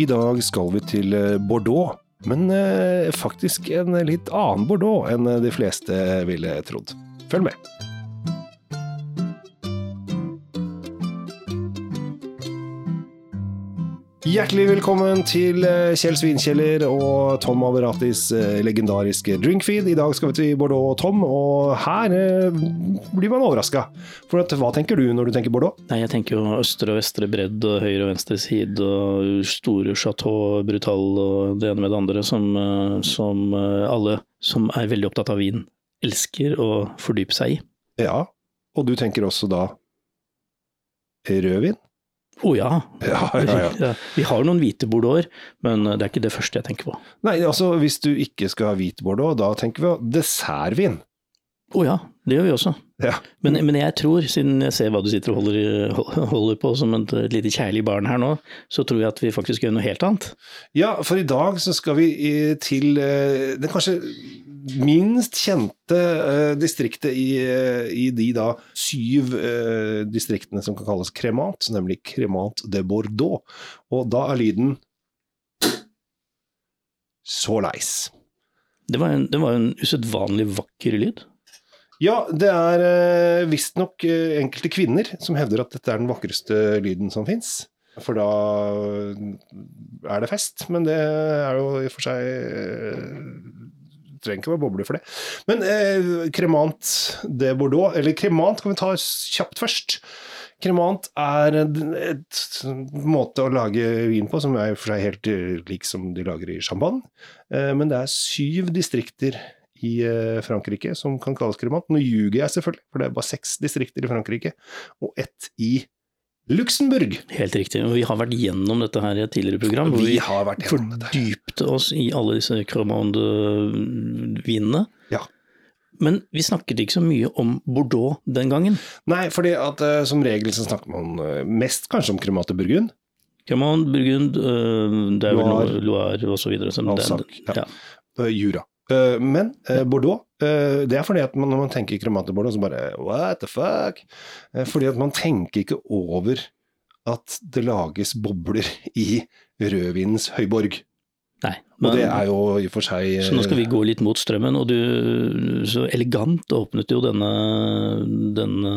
I dag skal vi til eh, Bordeaux, men eh, faktisk en litt annen Bordeaux enn de fleste ville trodd. Følg med. Hjertelig velkommen til eh, Kjell Svinkjeller og Tom Averatis eh, legendariske drinkfeed. I dag skal vi til Bordeaux, og Tom, og her eh, blir man overraska. For at, hva tenker du når du tenker Bordeaux? Nei, jeg tenker jo østre og vestre bredd og høyre og venstre side og store chateau, brutal og det ene med det andre, som, som alle som er veldig opptatt av vin, elsker å fordype seg i. Ja, og du tenker også da rødvin? Å ja. Ja, ja, ja. Ja, Vi har noen hvite bordeauxer, men det er ikke det første jeg tenker på. Nei, altså hvis du ikke skal ha hvit Bordeaux, da tenker vi på dessertvin. Å ja, det gjør vi også. Ja. Men, men jeg tror, siden jeg ser hva du sitter og holder, holder på som et, lite kjærlig barn her nå, så tror jeg at vi faktisk gjør noe helt annet. ja, for i dag så skal vi eh, til eh, den kanskje minst kjente uh, distriktet i, uh, i de da syv uh, distriktene som kan kalles Cremant, nemlig Cremant de Bordeaux. Og da er lyden så leis. Det var en, det var en usedvanlig vakker lyd. Ja, det er uh, visstnok enkelte kvinner som hevder at dette er den vakreste lyden som fins. For da er det fest, men det er jo i og for seg Trenger ikke være boble for det. Men eh, Cremant de Bordeaux, eller Cremant kan vi ta kjapt først. Cremant er en måte å lage vin på som er for seg helt uh, lik som de lager i champagne. Eh, men det er syv distrikter i eh, Frankrike som kan kalles Cremant. Nå ljuger jeg selvfølgelig, for det er bare seks distrikter i Frankrike, og ett i Luxembourg. Helt riktig. Og vi har vært gjennom dette her i et tidligere program. hvor Vi vi gjennom dette. fordypte oss i alle disse Cremande-vinene. Ja. Men vi snakket ikke så mye om Bordeaux den gangen. Nei, fordi at uh, som regel så snakker man eh, mest kanskje om Cremant de Burgund. Cremant, Burgund, uh, det er vel Loire. Loire, Loire og så videre. som Alsac, ja. ja. Jura. Eh, Men eh, Bordeaux, eh, det er fordi at man, når man tenker Cremant de Bordeaux, så bare what the fuck? Fordi at man tenker ikke over at det lages bobler i rødvinens høyborg. Nei. Og det er jo i og for seg Så nå skal vi gå litt mot strømmen, og du så elegant åpnet jo denne, denne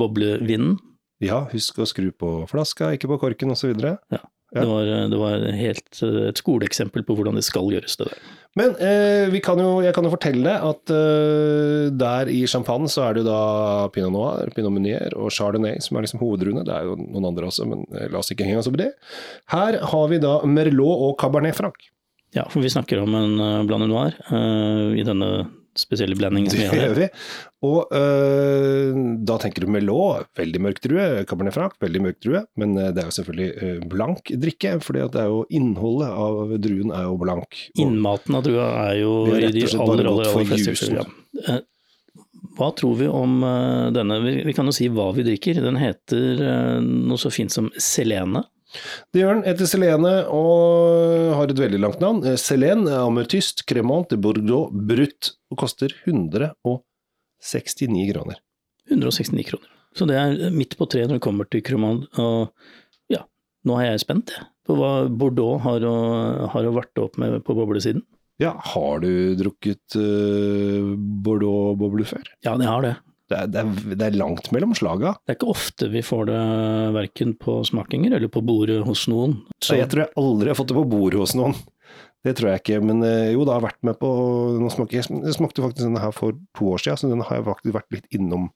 boblevinen. Ja, husk å skru på flaska, ikke på korken osv. Ja. Det var, det var helt et skoleeksempel på hvordan det skal gjøres, det der. Men eh, kan jo, jeg kan jo fortelle at eh, der i champagne så er det jo da pinot noir, pinot meunier og chardonnay som er liksom hovedruene. Det er jo noen andre også, men eh, la oss ikke henge oss opp i det. Her har vi da merlot og cabernet franc. Ja, for vi snakker om en uh, blanc noir uh, i denne spesielle blandingen som Det vi har gjør vi. Og uh, da tenker du Melot, veldig mørk drue. Cabernet franc, veldig mørk drue. Men det er jo selvfølgelig blank drikke, for det er jo innholdet av druen er jo blank. Og- Innmaten av drua er jo i de aller, aller, aller fleste. Ja. Hva tror vi om denne? Vi, vi kan jo si hva vi drikker. Den heter noe så fint som Selene. Det gjør den. etter Selene og har et veldig langt navn. Eh, Selene Ametyst Cremant de Bordeaux Brut og koster 169 kroner. 169 kroner. Så det er midt på treet når det kommer til Cremant. Og ja, nå er jeg spent jeg, på hva Bordeaux har å, har å varte opp med på boblesiden. Ja, har du drukket uh, Bordeaux-boble før? Ja, jeg har det. Det er, det, er, det er langt mellom slaga. Det er ikke ofte vi får det verken på smakinger eller på bordet hos noen. Så jeg tror jeg aldri har fått det på bordet hos noen. Det tror jeg ikke, men eh, jo, det har vært med på nå smaker, jeg, smakte faktisk denne her for to år siden, så den har jeg faktisk vært litt innom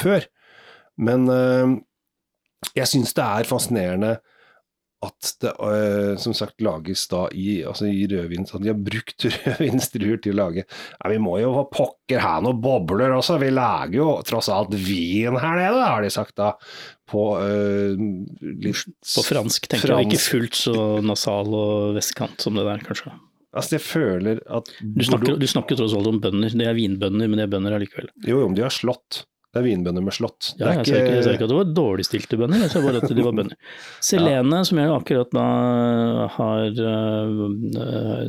før. Men eh, jeg syns det er fascinerende at det eh, som sagt lages da i, altså i rødvin, så de har brukt rødvinstruer til å lage Nei, Vi må jo ha pokker her noen bobler også, vi lager jo tross alt vin her nede, har de sagt da. På eh, litt På fransk tenker jeg, ikke fullt så nasal og vestkant som det der, kanskje. Altså, jeg føler at Du snakker, du snakker tross alt om bønder. Det er vinbønder, men det er bønder allikevel. Jo, jo, men de har slått. Det er vinbønder med slått. Ja, jeg det sa ikke, jeg sa ikke at det var dårligstilte bønder, jeg sa bare at de var bønder. Selene, som jeg akkurat da har øh,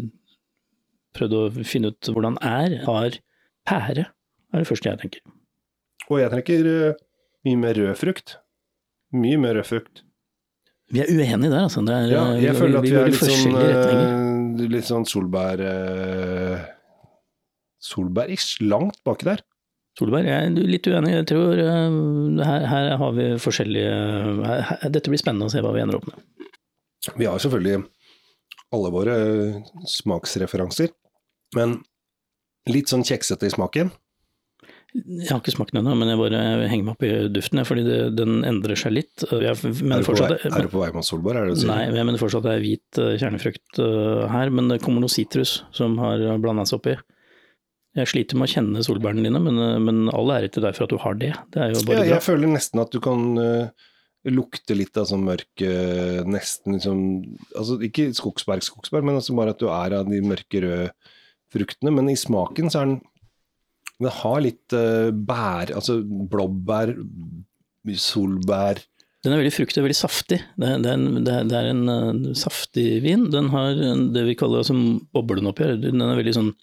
prøvd å finne ut hvordan er, har pære. Det er det første jeg tenker. Og jeg tenker eh, mye mer rød frukt. Mye mer rød frukt. Vi er uenige der, altså. Det er, Ja, jeg føler at vi, går er litt sånn, eh, litt sånn solbær... eh, Solberg-ish, langt baki der. Solberg, jeg er litt uenig. Jeg tror eh, her, her har vi forskjellige her, Dette blir spennende å se hva vi ender opp med. Vi har selvfølgelig alle våre smaksreferanser, men litt sånn kjeksete i smaken. Jeg har ikke smakt den ennå, men jeg bare henger meg opp i duften, fordi det, den endrer seg litt. Jeg Er du, på vei, fortsatt, er du på vei mot Solberg, er det? Nei, jeg mener fortsatt det er hvit eh, kjernefrukt eh, her, men det kommer noe sitrus som har blanda seg oppi. Jeg sliter med å kjenne solbærene dine, men, eh, men all ære til deg for at du har det. Det er jo Ja, bra. jeg føler nesten at du kan uh, lukte litt av sånn mørk uh, Nesten liksom Altså ikke skogsberg, skogsberg, men altså bare at du er av de mørke røde fruktene. Men i smaken så er den Den har litt uh, bær Altså blåbær, solbær Den er veldig fruktig og veldig saftig. Det er, det er, en, det er, en uh, saftig vin. Den har det vi kaller altså, boblen oppi her. Den er veldig sånn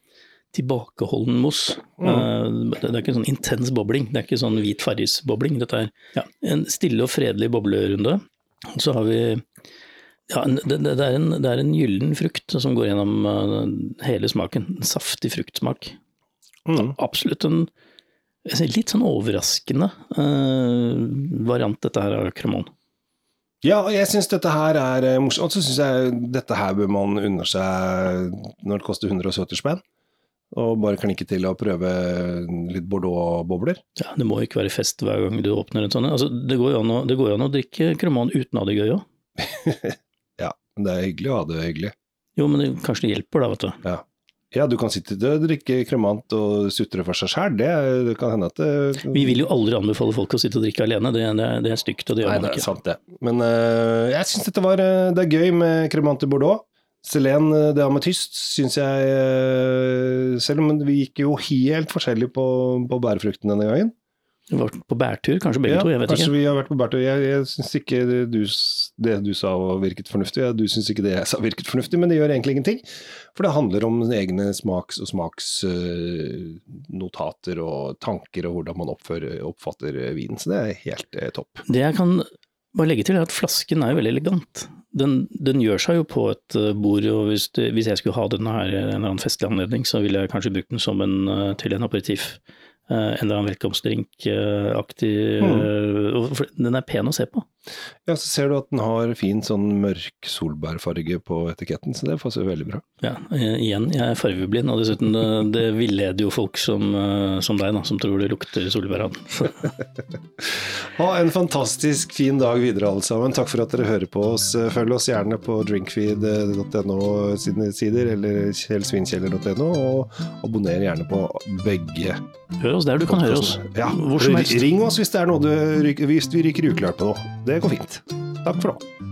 tilbakeholden mos. Mm. det det er ikke en sånn intens bobling. Det er ikke sånn hvit farris-bobling. Dette er ja, en stille og fredelig boblerunde. Så har vi ja, det, det, er en, det er en gyllen frukt som går gjennom eh, hele smaken. En saftig fruktsmak. mm. Absolutt en litt sånn overraskende eh, variant, dette her av cremon. Ja, og jeg syns dette her er eh, morsomt. Og så syns jeg dette her bør man unne seg når det koster 170 spenn. Og bare klinke til å prøve litt Bordeaux-bobler. Ja, det må ikke være fest hver gang du åpner en sånn. Altså, det, går jo an å, det går jo an å drikke Cremant uten å ha det gøy òg. Ja, men det er hyggelig å ha det hyggelig. Jo, men det, kanskje det hjelper, da, vet du. Ja. ja, du kan sitte og drikke kremant og sutre for seg sjæl, Det, det kan hende at det Vi vil jo aldri anbefale folk å sitte og drikke alene, det, det, det er stygt, og det gjør Nei, man det er sant, det. Men uh, jeg syns dette var øh, Det er gøy med kremant i Bordeaux. Selen, øh, det ametyst, syns jeg øh, Selv om vi gikk jo helt forskjellig på, på bærefrukten denne gangen. Vi var på bærtur, kanskje begge Ja, to, jeg vet kanskje ikke. vi har vært på bærtur. Jeg, jeg syns ikke det du, det du sa virket fornuftig, du syns ikke det jeg sa virket fornuftig, men det gjør egentlig ingenting. For det handler om egne smaks- og smaksnotater og tanker og hvordan man oppfører, oppfatter vinen. Så det er helt eh, topp. Det jeg kan bare legge til, er at flasken er jo veldig elegant. Den, den gjør seg jo på et eh, bord, og hvis, det, hvis jeg skulle ha denne her i en eller annen festlig anledning, så ville jeg kanskje brukt den som en, eh, til en aperitiff. Eh, En eller annen velkomstdrink-aktig for Den er pen å se på. Ja, så ser du at den har fin sånn mørk solbærfarge på etiketten, så det passer veldig bra. Ja, eh, igjen, jeg er fargeblind, og dessuten det, det villeder jo folk som, eh, som deg, da, som tror det lukter solbær. Ha en fantastisk fin dag videre, alle sammen. Takk for at dere hører på oss. Følg oss gjerne på drinkfeed.no sine sider, eller kjellsvinkjeller.no, og abonner gjerne på begge. Hør oss der du kan høre oss. Ja, Hvor som helst. Ring oss hvis, det er noe du, hvis vi ryker uklart på noe. Det går fint. Takk for nå.